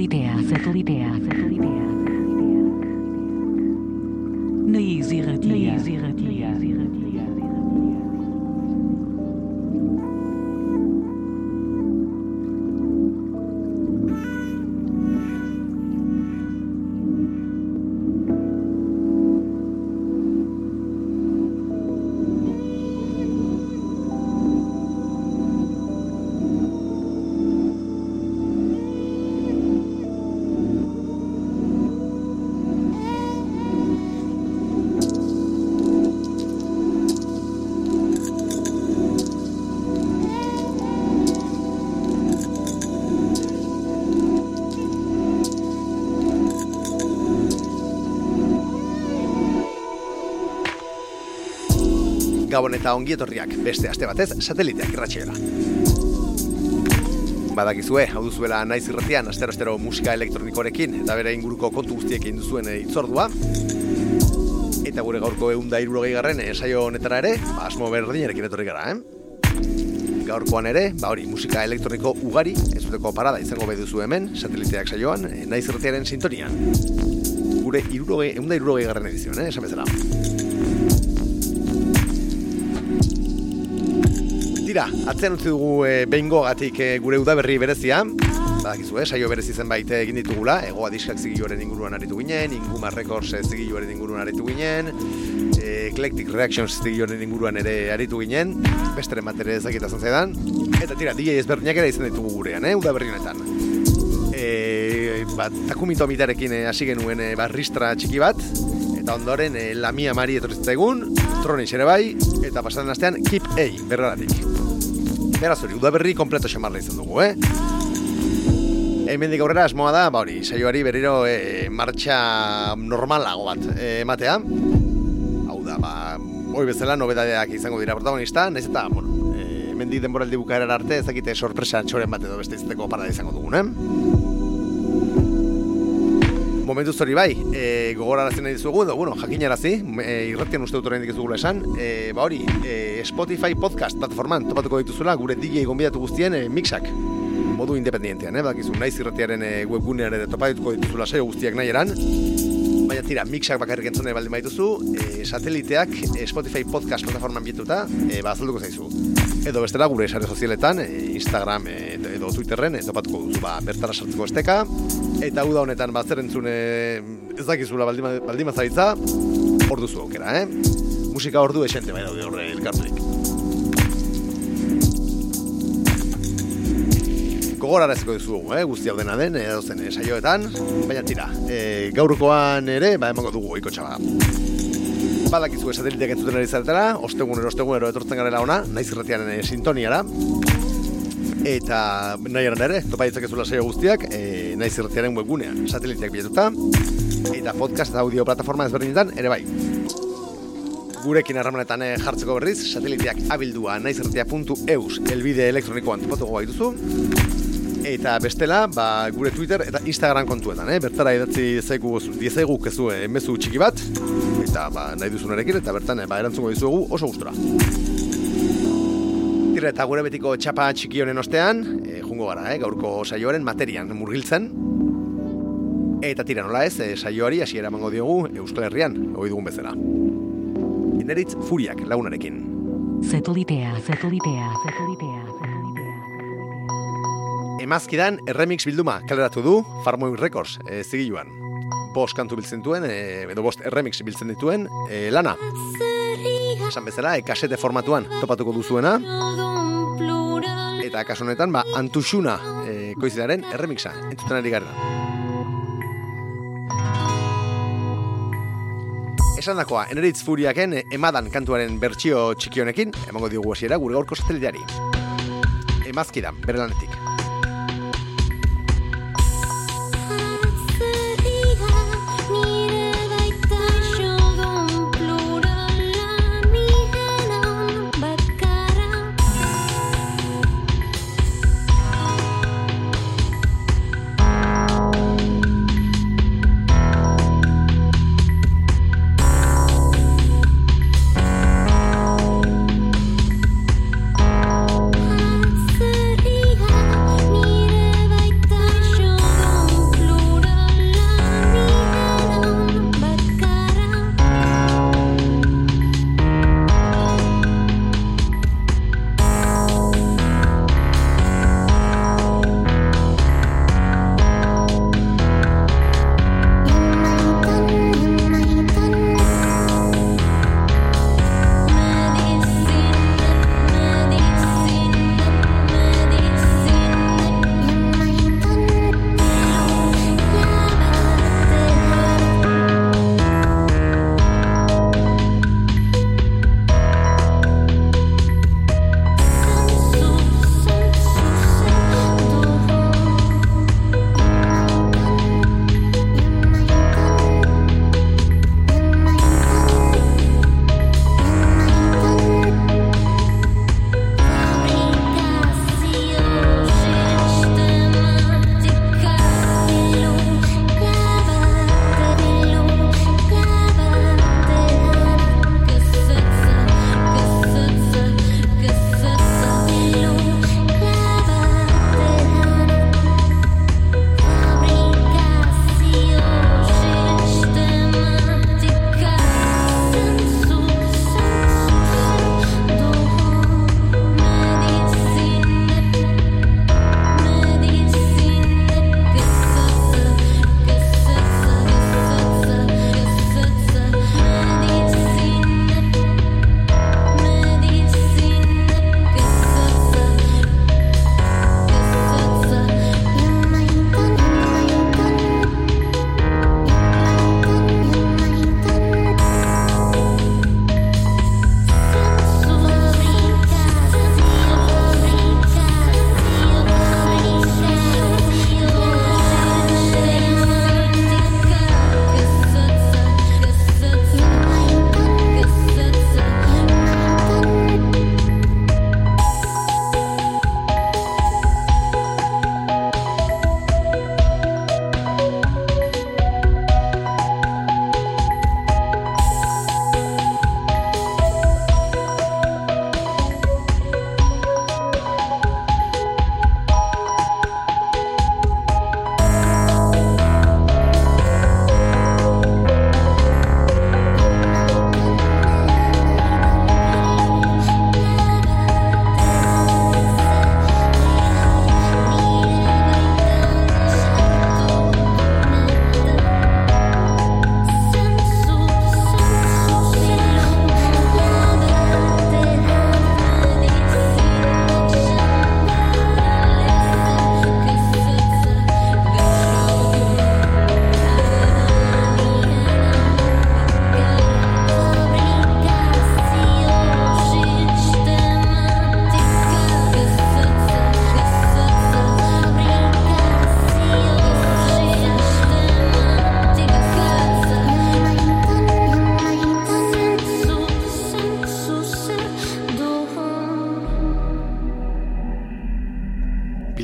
Satelitea, satelitea, satelitea. Gabon eta ongi etorriak beste aste batez sateliteak irratxeela. Badakizue, hau duzuela naiz irratian, astero astero musika elektronikorekin eta bere inguruko kontu guztiekin duzuen eh, itzordua. Eta gure gaurko egun da irurogei garren esaio honetara ere, ba, asmo berdinarekin etorri gara, eh? Gaurkoan ere, ba hori, musika elektroniko ugari, ez duteko parada izango behi duzu hemen, sateliteak saioan, eh, naiz irratiaren sintonian. Gure irurogei, egun da irurogei garren edizioan, eh? esan bezala. Tira, atzean utzi dugu e, behingo gatik gure udaberri berezia. Badakizu, eh, saio berezi zenbait egin ditugula, egoa diskak zigioaren inguruan aritu ginen, Inguma Records eh, zigioaren inguruan aritu ginen, e, Eclectic Reactions zigioaren inguruan ere aritu ginen, besteren bat ere ezakitazan zaidan, eta tira, DJ ezberdinak ere izan ditugu gurean, eh, udaberri honetan. E, ba, takumito mitarekin eh, hasi genuen e, barristra txiki bat, eta ondoren e, Lamia Mari etorritzaigun, Tronix ere bai, eta pasatzen astean Keep A, berraratik. Beraz hori, udaberri kompleto xamarra izan dugu, eh? Hemendik aurrera asmoa da, ba hori, saioari berriro e, martxa normalago bat e, ematea. Hau da, ba, hoi bezala nobedadeak izango dira protagonista, nahiz eta, bueno, e, hemendik denboraldi bukaeran arte, ezakite sorpresa txoren bat edo beste izateko parada izango dugun, eh? Momentu hori bai, e, gogorarazen nahi dizugu, edo, bueno, jakinarazi, e, irratian uste dut oraindik ez dugula esan, e, ba hori, e, Spotify podcast plataforman topatuko dituzula gure DJ gonbidatu guztien e, mixak modu independientean, eh, badakizu, naiz irratiaren e, webgunean ere topatuko dituzula saio guztiak nahi eran, baina tira, mixak bakarrik entzune baldin baituzu, e, sateliteak e, Spotify podcast plataforman bietuta, e, ba, azalduko zaizu. Edo bestela gure sare sozialetan, e, Instagram e, edo Twitterren, e, topatuko duzu, ba, bertara sartzeko esteka, eta uda honetan bat zer entzune ez dakizula baldima, baldima zaitza, hor duzu aukera, eh? Musika ordu esente bai daude horre elkarturik. Gogoraraziko dizugu, eh? guzti hau dena den, edo zen eh, saioetan, baina tira, e, gaurkoan ere, ba, emango dugu oiko txaba. Badakizu sateliteak entzuten ari zaretela, ostegunero, ostegunero etortzen garela ona, naiz irratiaren e, sintoniara, eta nahi ere, topa ditzakezula saio guztiak, e, naiz irratiaren webgunean, sateliteak bilatuta, eta podcast audio plataforma ezberdinetan ere bai. Gurekin harramanetan eh, jartzeko berriz, sateliteak abildua naizertia.eus elbide elektronikoan topatuko baituzu. Eta bestela, ba, gure Twitter eta Instagram kontuetan, eh? bertara idatzi zaigu diezaigu kezu emezu txiki bat, eta ba, nahi duzunarekin, eta bertan ba, erantzungo dizuegu oso gustura. Tira eta gure betiko txapa txiki honen ostean, e, jungo gara, eh? gaurko saioaren materian murgiltzen. Eta tira nola ez, e, saioari hasiera emango diogu Euskal Herrian, hori dugun bezala. Ineritz furiak lagunarekin. Satelitea, satelitea, satelitea. Emazkidan erremix bilduma kaleratu du Farmoin Records e, zigiluan. Bost kantu biltzen duen, e, edo bost erremix biltzen dituen, e, lana. Esan bezala, e, kasete formatuan topatuko duzuena. Eta kasu honetan, ba, Antuxuna e, koizidaren erremixa, entzuten ari gara. Esan dakoa, eneritz furiaken emadan kantuaren bertsio txikionekin, emango diogu hasiera gure gaurko sateliteari. Emazkidan, bere lanetik.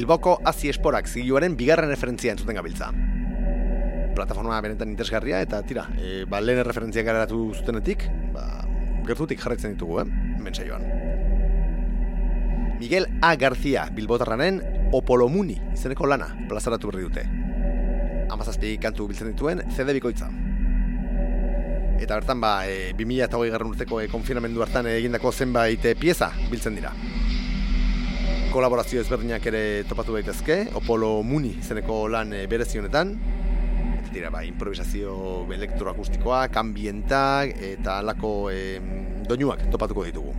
Bilboko Azi Esporak zigiluaren bigarren referentzia entzuten gabiltza. Plataforma benetan interesgarria eta tira, e, ba, lehen referentzia garatu zutenetik, ba, gertutik jarretzen ditugu, eh? Mensaioan. Miguel A. García Bilbotarranen Opolomuni izeneko lana plazaratu berri dute. Amazazpi kantu biltzen dituen CD bikoitza. Eta bertan ba, e, 2008 garran urteko e, konfinamendu hartan egindako zenbait e, pieza biltzen dira. Kolaborazio ezberdinak ere topatu daitezke, Opolo Muni izeneko lan e, berezionetan. Eta dira, ba, improvisazio elektroakustikoa, kanbientak eta alako e, doinuak topatuko ditugu.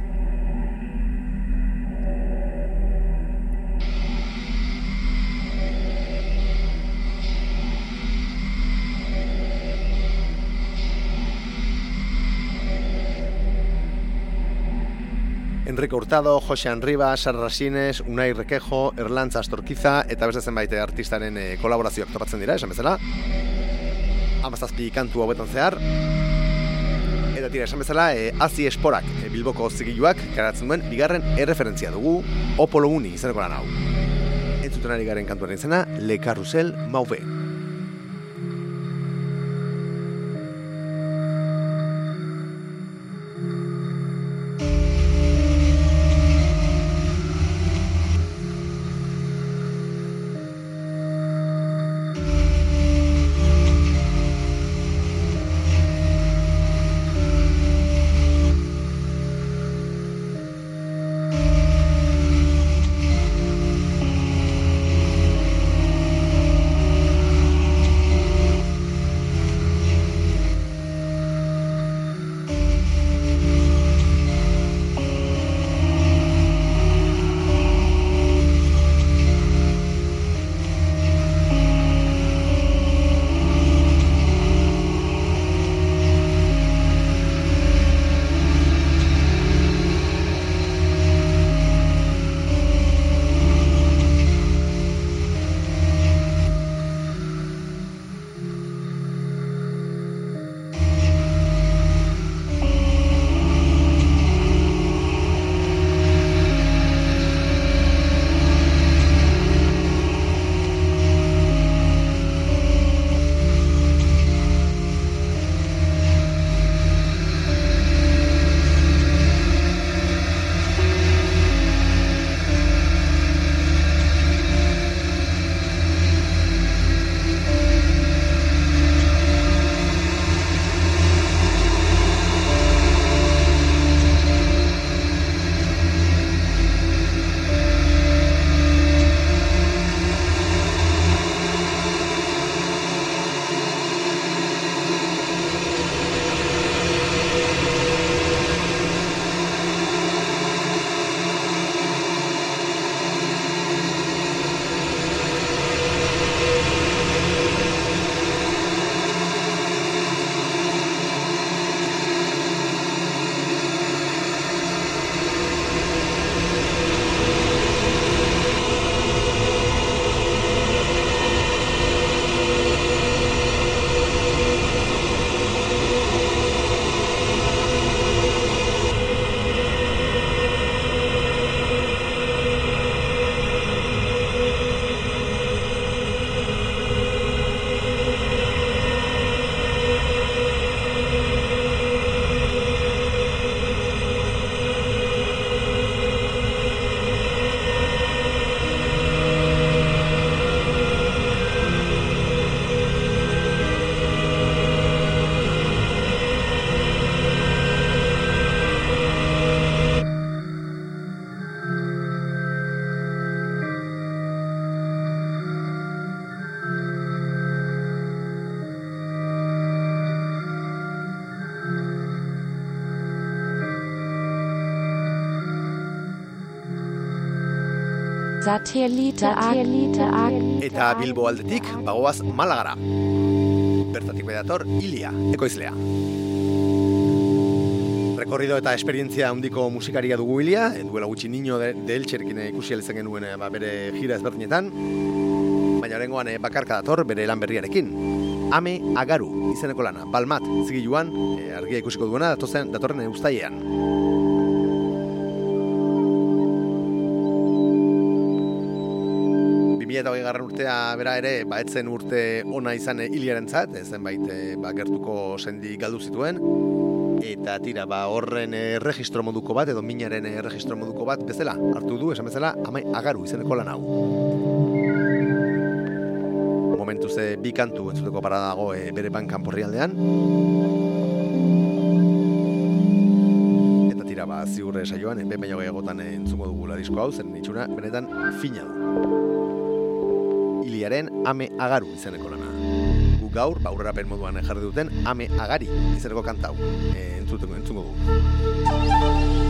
Enrique Hurtado, Jose Anriba, Sara Rasines, Unai Requejo, Erlantz Astorkiza eta beste zenbait artistaren e, kolaborazioak topatzen dira, esan bezala. Amazazpi kantu hauetan zehar. Eta tira, esan bezala, e, Azi Esporak e, Bilboko zigiluak karatzen duen bigarren erreferentzia dugu Opolo Uni izaneko lan hau. Entzuten ari garen kantuaren izena, Le Carrusel Mauve. Sateliteak Eta Bilbo aldetik, bagoaz Malagara. Bertatik bedator, Ilia, ekoizlea. Rekorrido eta esperientzia handiko musikaria dugu Ilia, duela gutxi niño de, de Eltxerkin ikusi alizan genuen e, ba, bere jira ezberdinetan, baina horrengoan e, bakarka dator bere lan berriarekin. Ame Agaru, izeneko lana, Balmat, zigiluan, e, argia ikusiko duena, datozen, datorren e, garren urtea bera ere, ba, etzen urte ona izan hiliaren zat, zenbait e, ba, gertuko sendi galdu zituen, eta tira, ba, horren e, registro moduko bat, edo minaren e, registro moduko bat, bezala, hartu du, esan bezala, amai agaru izeneko lan hau. Momentuz e, bi kantu entzuteko dago e, bere bankan porri aldean. Eta tira, ba, ziurre saioan, ben baino gehiagotan entzungo dugu disko hau, zen itxura, benetan fina du. Iliaren ame agaru izeneko lana. Gu gaur, ba, aurrerapen moduan jarri duten, ame agari izeneko kantau. E, entzuteko, entzungo dugu.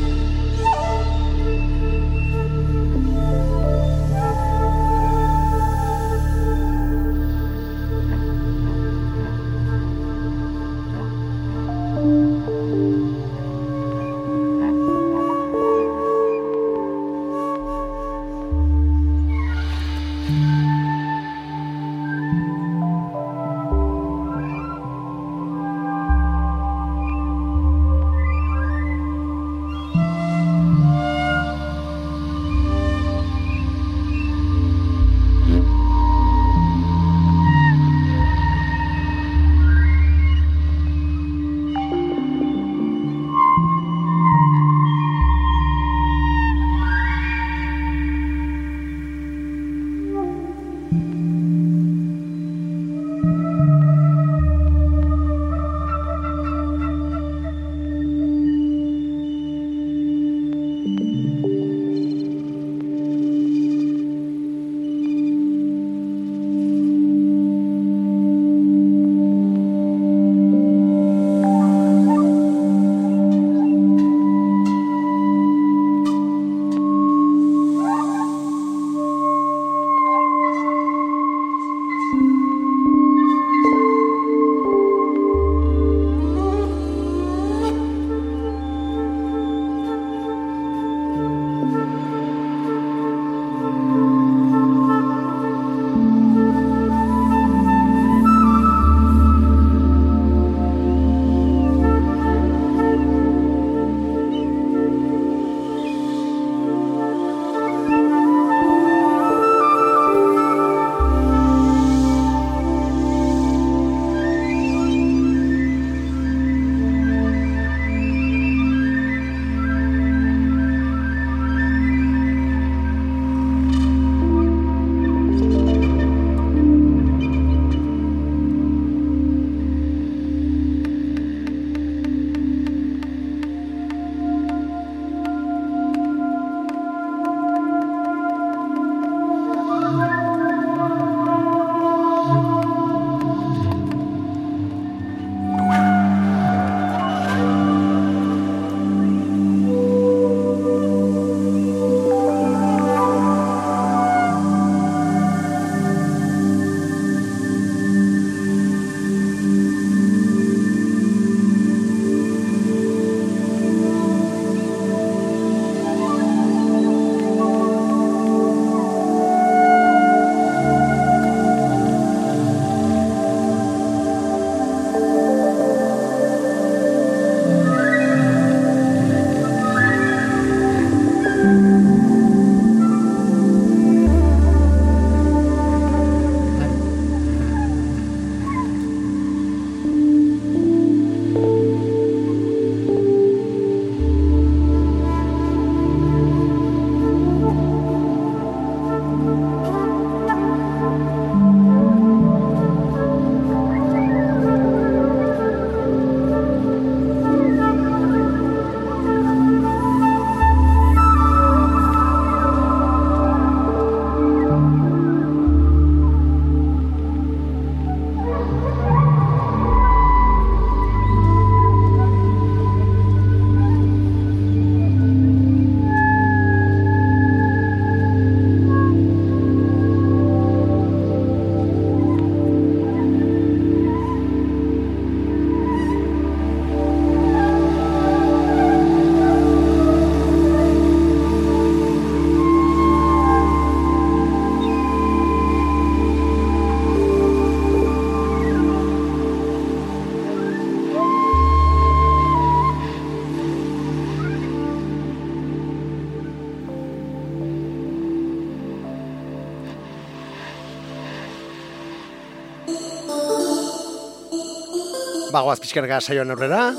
Bagoaz pixkanaka saioan aurrera.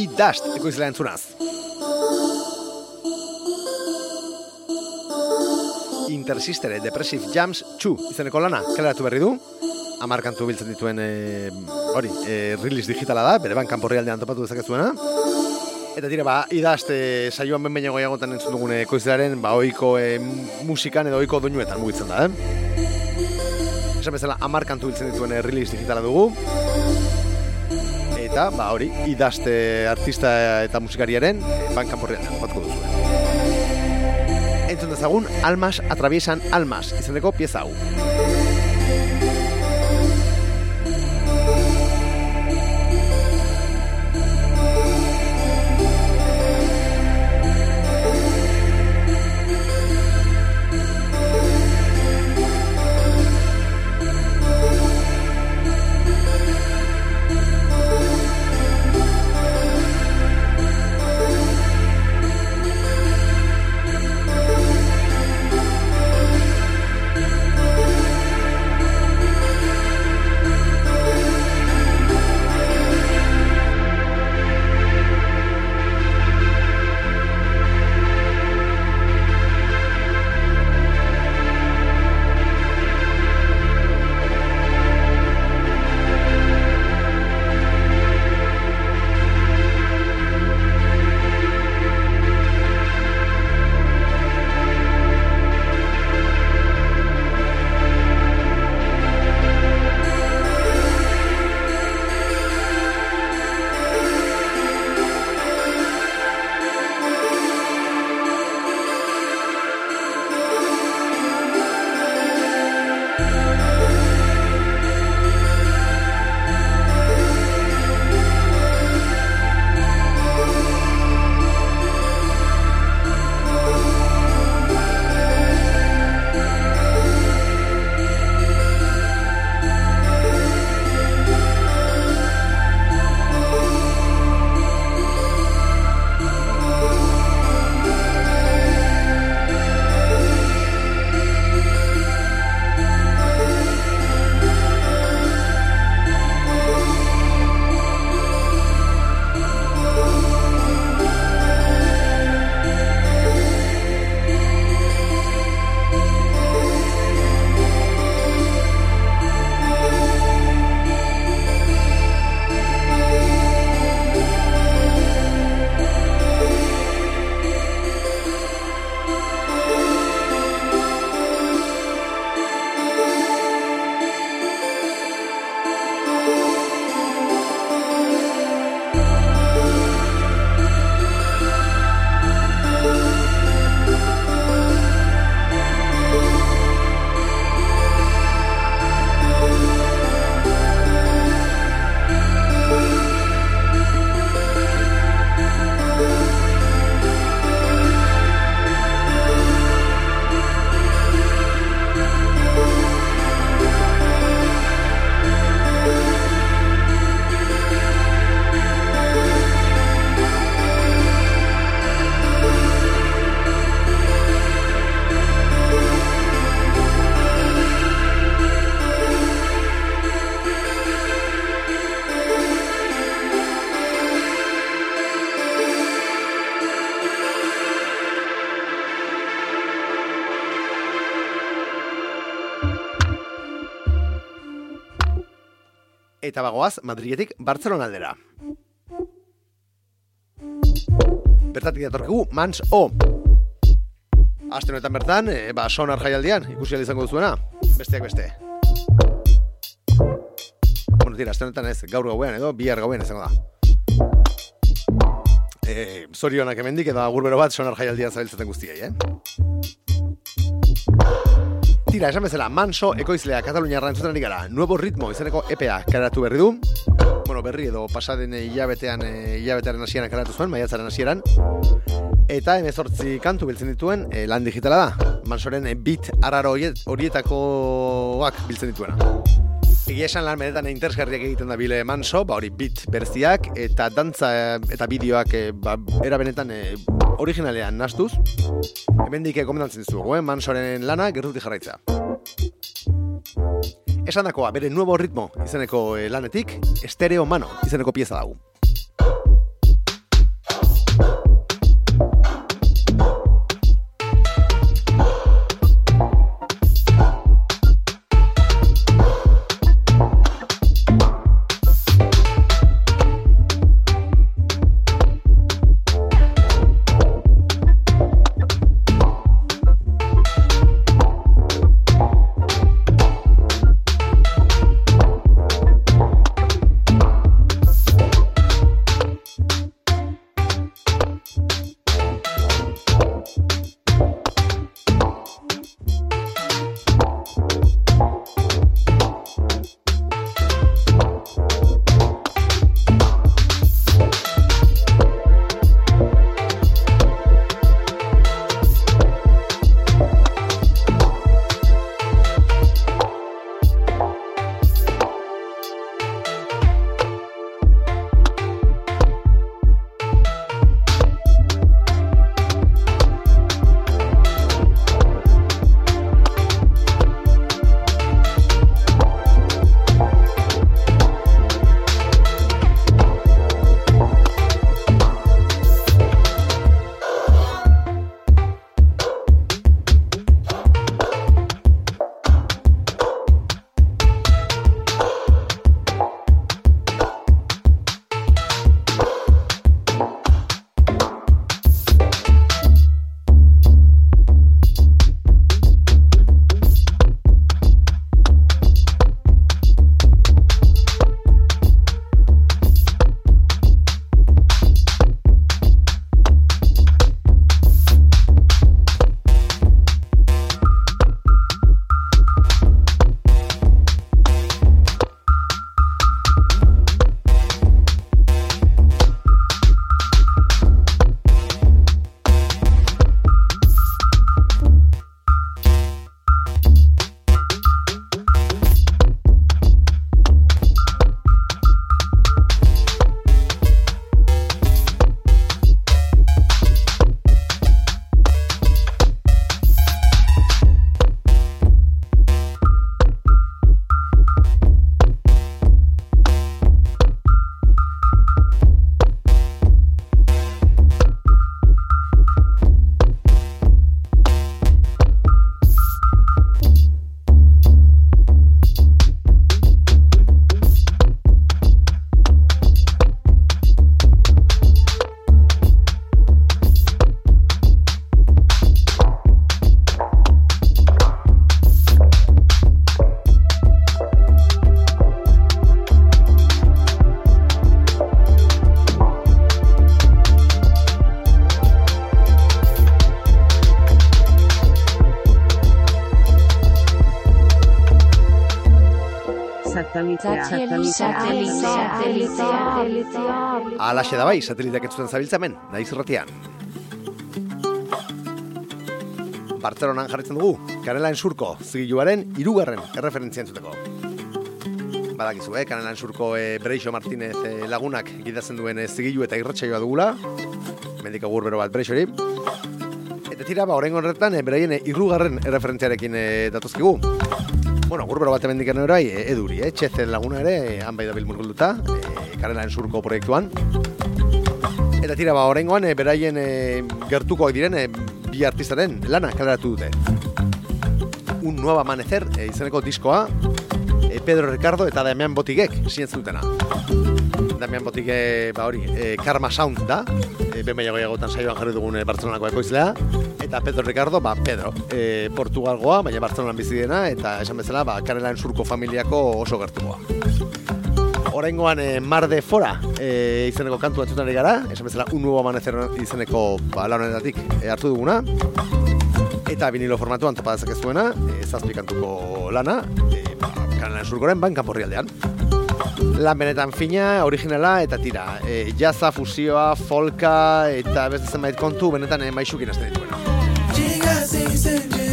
I dust ekoizlea entzunaz. Intersistere Depressive Jams 2 izeneko lana, kaleratu berri du. Amar kantu biltzen dituen e, hori, e, release digitala da, bere ban kanporri aldean topatu dezakezuena. Eta tira, ba, idazte saioan ben bainago jagotan entzun dugune koizlearen, ba, oiko e, musikan edo oiko doinuetan mugitzen da, eh? Esan bezala, amar kantu biltzen dituen e, release digitala dugu. Eta, ba, hori, idazte artista eta musikariaren e, ban kanporri aldean topatuko duzu. Entzun dezagun, Almas atraviesan Almas, izeneko pieza hau. Eta bagoaz, Madriletik Bartzelona aldera. Bertatik datorkigu, Mans O. Aste honetan bertan, e, ba, sonar jaialdian, ikusi izango duzuena. Besteak beste. Bueno, tira, aste honetan ez, gaur gauean edo, bihar gauean izango da. E, zorionak emendik, edo agurbero bat sonar jaialdian zabiltzaten guztiei, eh? Tira, esan bezala, Manso ekoizlea Katalunia rantzuten ari gara. Nuevo ritmo izeneko EPA karatu berri du. Bueno, berri edo pasaden hilabetean eh, hilabetearen hasieran karatu zuen, maiatzaren hasieran. Eta emezortzi kantu biltzen dituen e, lan digitala da. Mansoren e, bit araro horietakoak biltzen dituena. Egia esan lan benetan interesgarriak egiten da bile manso, ba hori bit berziak eta dantza eta bideoak ba, era benetan originalean nastuz, hemen dike komendatzen zugu, eh? mansoren lana gertutik jarraitza. Esan dakoa, bere nuevo ritmo izeneko eh, lanetik, estereo mano izeneko pieza dago. Alaxe da bai, sateliteak ez zuten zabiltzamen, naiz irratian. Bartzelonan jarritzen dugu, Kanelaen Surko, zigiluaren irugarren erreferentzia entzuteko. Badakizu, eh? Kanelaen Surko eh, Breixo Martinez eh, lagunak gidatzen duen eh, zigilu eta irratsaioa dugula. Mendik agur bero bat Breixori. Eta tira, ba, horrengo horretan, eh, beraien irugarren erreferentziarekin eh, datuzkigu. Bueno, gurbero bat emendik orai, eh, eduri, eh? Txezen laguna ere, eh, han bai da bilmurgulduta, eh, Kanelaen Surko proiektuan. Eta tira, ba, horrengoan, eh, beraien eh, gertukoak diren eh, bi artistaren lana kaleratu dute. Un nuevo amanecer eh, izeneko diskoa, eh, Pedro Ricardo eta Damian Botigek sinetzu dutena. Damian Botige, ba hori, eh, Karma Sound da, eh, ben baina goiagotan saioan jarri dugun eh, Bartzelonako ekoizlea, eta Pedro Ricardo, ba Pedro, eh, Portugalgoa, baina Bartzelonan bizi dena, eta esan bezala, ba Kanelaen surko familiako oso gertukoa. Oraingoan eh, Mar de Fora eh, izeneko kantu batzutan ari gara, esan bezala un nuevo amanecer izeneko ba, lan honetatik eh, hartu duguna. Eta vinilo formatuan topa dezakezuena, eh, zazpi kantuko lana, eh, ba, Kanelaen surkoren ban kanporrialdean. Lan benetan fina, originala eta tira. E, jaza, fusioa, folka eta beste zenbait kontu benetan e, maixukin hasten dituena. assim see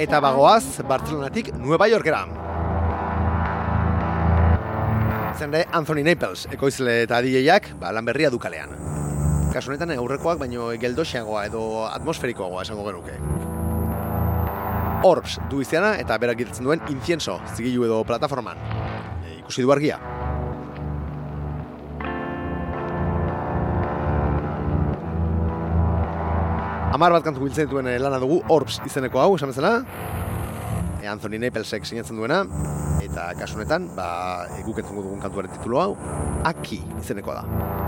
Eta bagoaz, Bartzelonatik Nueva Yorkera. Zende Anthony Naples, ekoizle eta DJak, ba, lan berria dukalean. Kasu honetan aurrekoak baino geldoxeagoa edo atmosferikoagoa esango genuke. Orbs du izena eta berak duen incienso, zigilu edo plataforman. E, ikusi du argia. Amar bat kantu biltzen dituen eh, lana dugu, Orbs izeneko hau, esan bezala. E, Anthony Napelsek sinatzen duena. Eta kasunetan, ba, guk dugun kantuaren titulu hau, Aki izeneko da.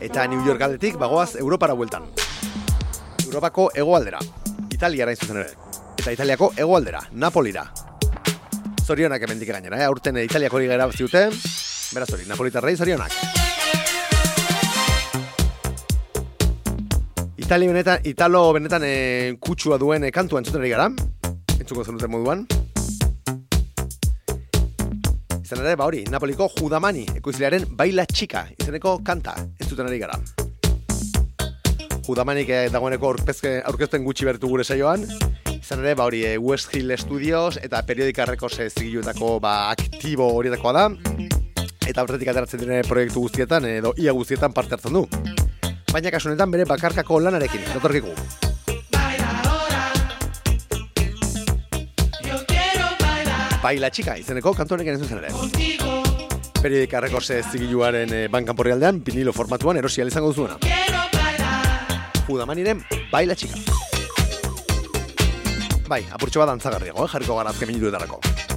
Eta New York aldetik bagoaz Europara bueltan. Europako hegoaldera, Italiara zuzen ere. Eta Italiako hegoaldera, Napolira. Zorionak hemendik gainera, eh? aurten Italiako hori gara ziuten, beraz hori, Napolitarrei zorionak. Itali benetan, Italo benetan e, kutsua duen e, kantua entzuten ari gara, entzuko zenuten moduan. Izan ere, ba hori, Napoliko Judamani ekoizlearen Baila Txika izeneko kanta entzuten ari gara. Judamanik eh, dagoeneko aurkezten gutxi bertu gure saioan, izan ere, ba hori, eh, West Hill Studios eta Periodika Records zigiluetako ba, aktibo horietakoa da, eta aurretik ateratzen diren proiektu guztietan, edo ia guztietan parte hartzen du. Baina kasu honetan bere bakarkako lanarekin, datorkiku. Baila txika izeneko kantu honekin ez zen ere. Periodika Records eh, zigiluaren eh, bankan aldean, vinilo formatuan erosi izango duzuena. Judamaniren Baila txika. Bai, apurtxo bat antzagarriago, eh? jarriko gara azken minutuetarako.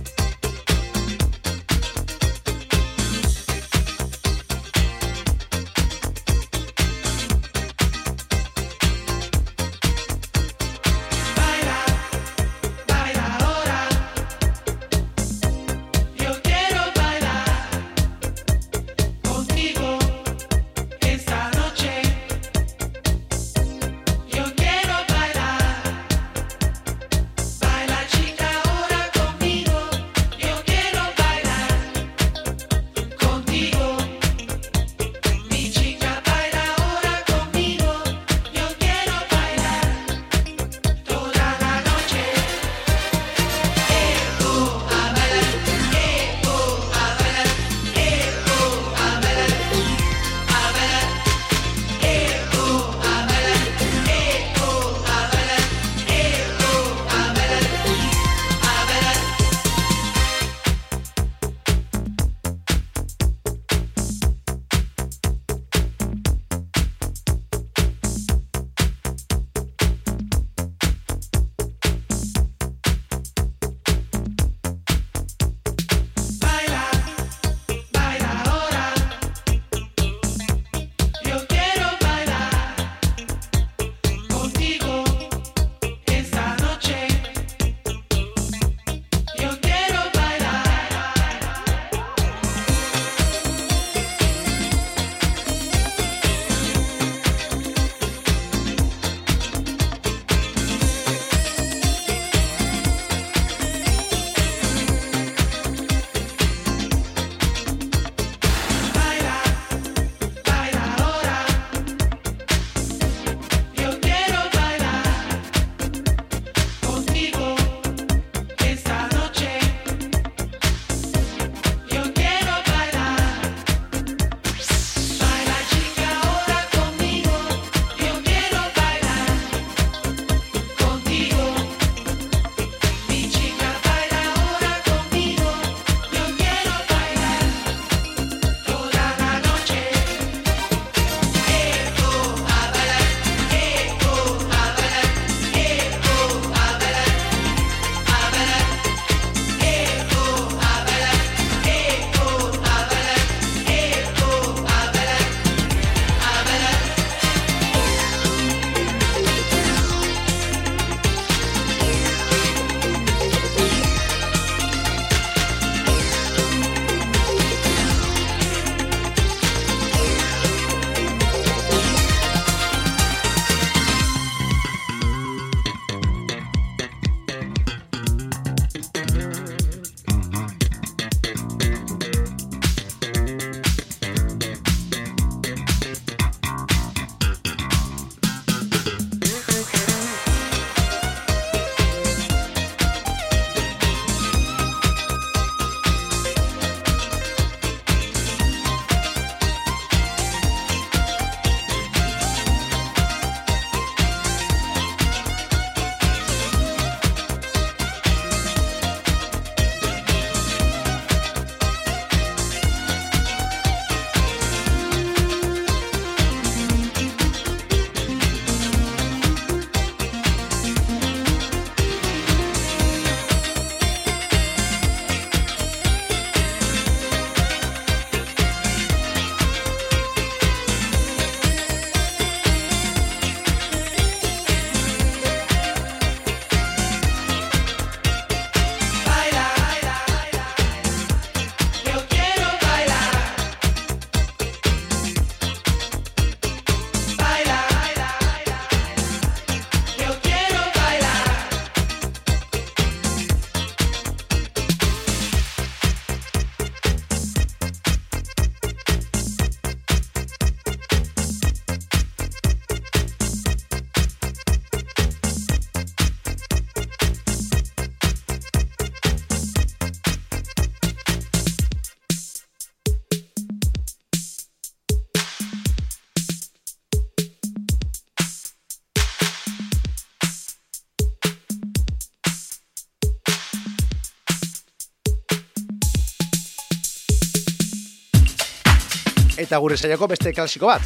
Eta gure saiako beste klasiko bat.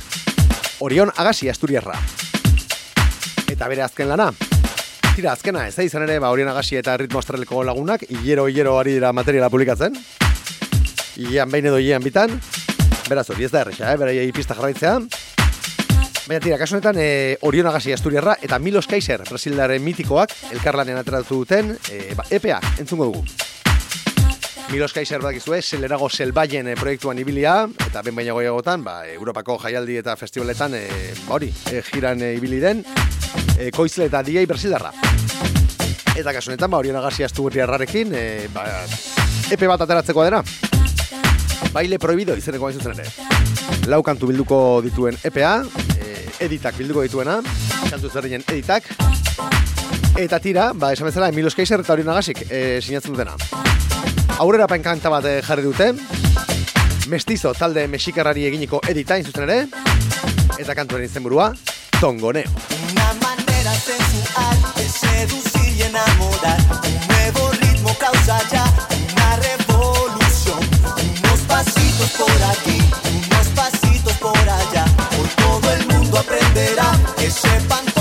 Orion Agasi Asturiarra. Eta bere azken lana. Tira, azkena, ez da izan ere, ba, Orion Agasi eta Ritmo Astraleko lagunak, hilero, hilero ari dira materiala publikatzen. Ian behin edo ian bitan. Beraz, hori ez da erresa, eh? beraiei pista jarraitzea. Baina tira, kasu honetan, e, Orion Agasi Asturiarra eta Milos Kaiser, Brasildaren mitikoak, elkarlanean ateratu duten, e, ba, EPA, entzungo dugu. Milos Kaiser badakizue, zelerago zelbaien e, proiektuan ibilia, eta ben baina goiagotan, ba, Europako jaialdi eta festivaletan, e, ba hori, e, jiran e, ibili den, e, koizle eta DJ Brasildarra. Eta kasu honetan, ba, Orion Agasi Asturiarrarekin, e, ba, epe bat ateratzeko dena. Baile prohibido izeneko hain zuzen ere. Lau kantu bilduko dituen EPA, e, editak bilduko dituena, kantu zerdinen editak, eta tira, ba, esan bezala, Emilos Kaiser eta Orion Agasik e, sinatzen dutena. Aurrera kanta bat jarri dute, mestizo talde mexikarrari eginiko edita zuzen ere, eta kantuaren izenburua, Tongoneo. Una manera sensual de seducir y enamorar. Un nuevo ritmo causa ya una revolución. Unos pasitos por aquí, unos pasitos por allá. Hoy todo el mundo aprenderá, que sepan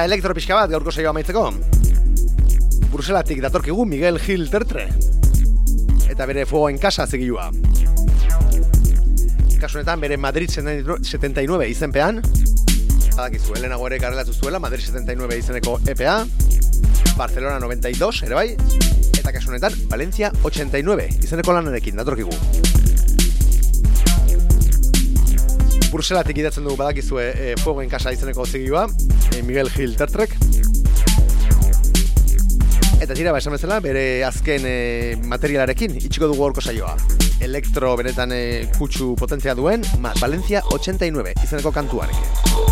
Eta elektro bat gaurko saioa amaitzeko. Bruselatik datorkigu Miguel Gil Tertre. Eta bere fuego en casa zigilua. Kasunetan bere Madrid 79 izenpean. Badakizu, helenago ere karrelatu zuela, Madrid 79 izeneko EPA. Barcelona 92, ere bai. Eta kasunetan, Valencia 89 izeneko lanarekin datorkigu. Bruselatik idatzen dugu badakizue e, Fuego en Casa izeneko zigioa, e, Miguel Gil Tertrek. Eta tira, ba, esan bezala, bere azken e, materialarekin itxiko dugu horko saioa. Elektro benetan e, kutsu potentzia duen, ma, Valencia 89 izeneko kantuarekin.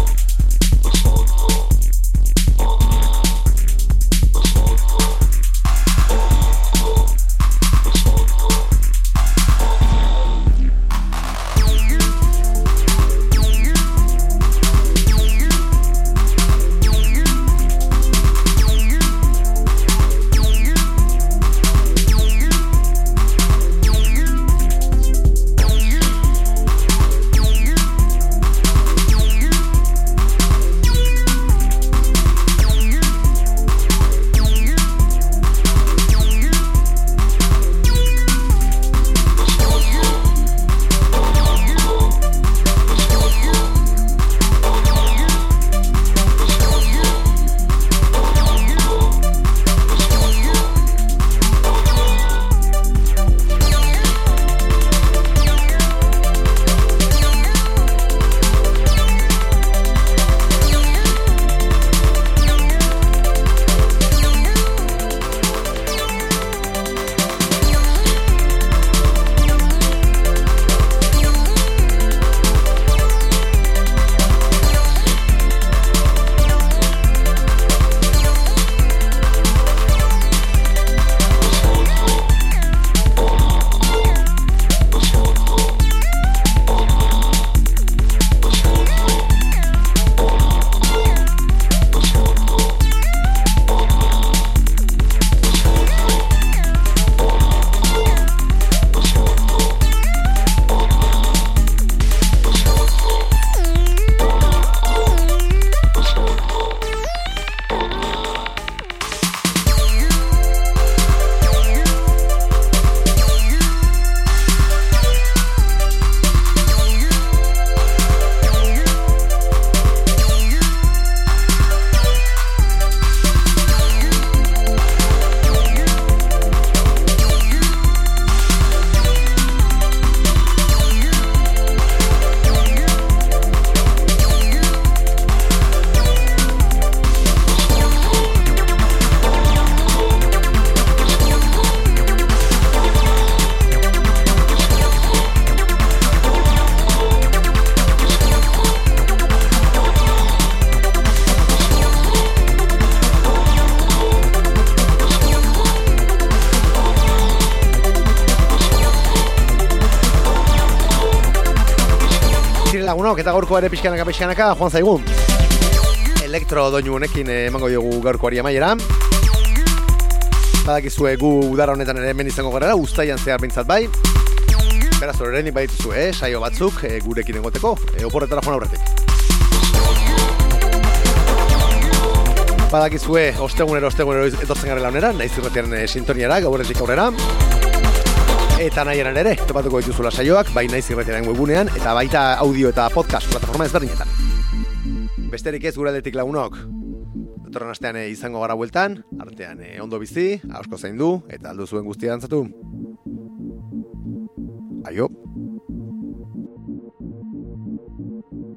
Lagunok, eta gaurkoa ere pixkanaka pixkanaka, joan zaigu. Elektro doinu honekin eh, emango diogu gaurkoari amaiera. Badakizue gu udara honetan ere hemen izango gara, ustaian zehar bintzat bai. Beraz, horrenik badituzu, eh, saio batzuk eh, gurekin egoteko, eh, oporretara joan aurretik. Badakizue, ostegunero, ostegunero etortzen garela honera, naiz irretiaren eh, sintoniara, gauretik aurrera. Eta nahiaren ere, topatuko dituzula saioak, bai naiz irretiaren webunean, eta baita audio eta podcast plataforma ezberdinetan. Besterik ez gure aldetik lagunok, Datorren astean eh, izango gara bueltan, artean eh, ondo bizi, hausko zaindu, eta aldu zuen guztia dantzatu. Aio.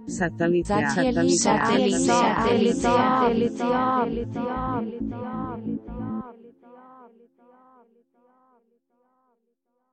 Satellite. Satellite. Satellite. Satellite. Satellite.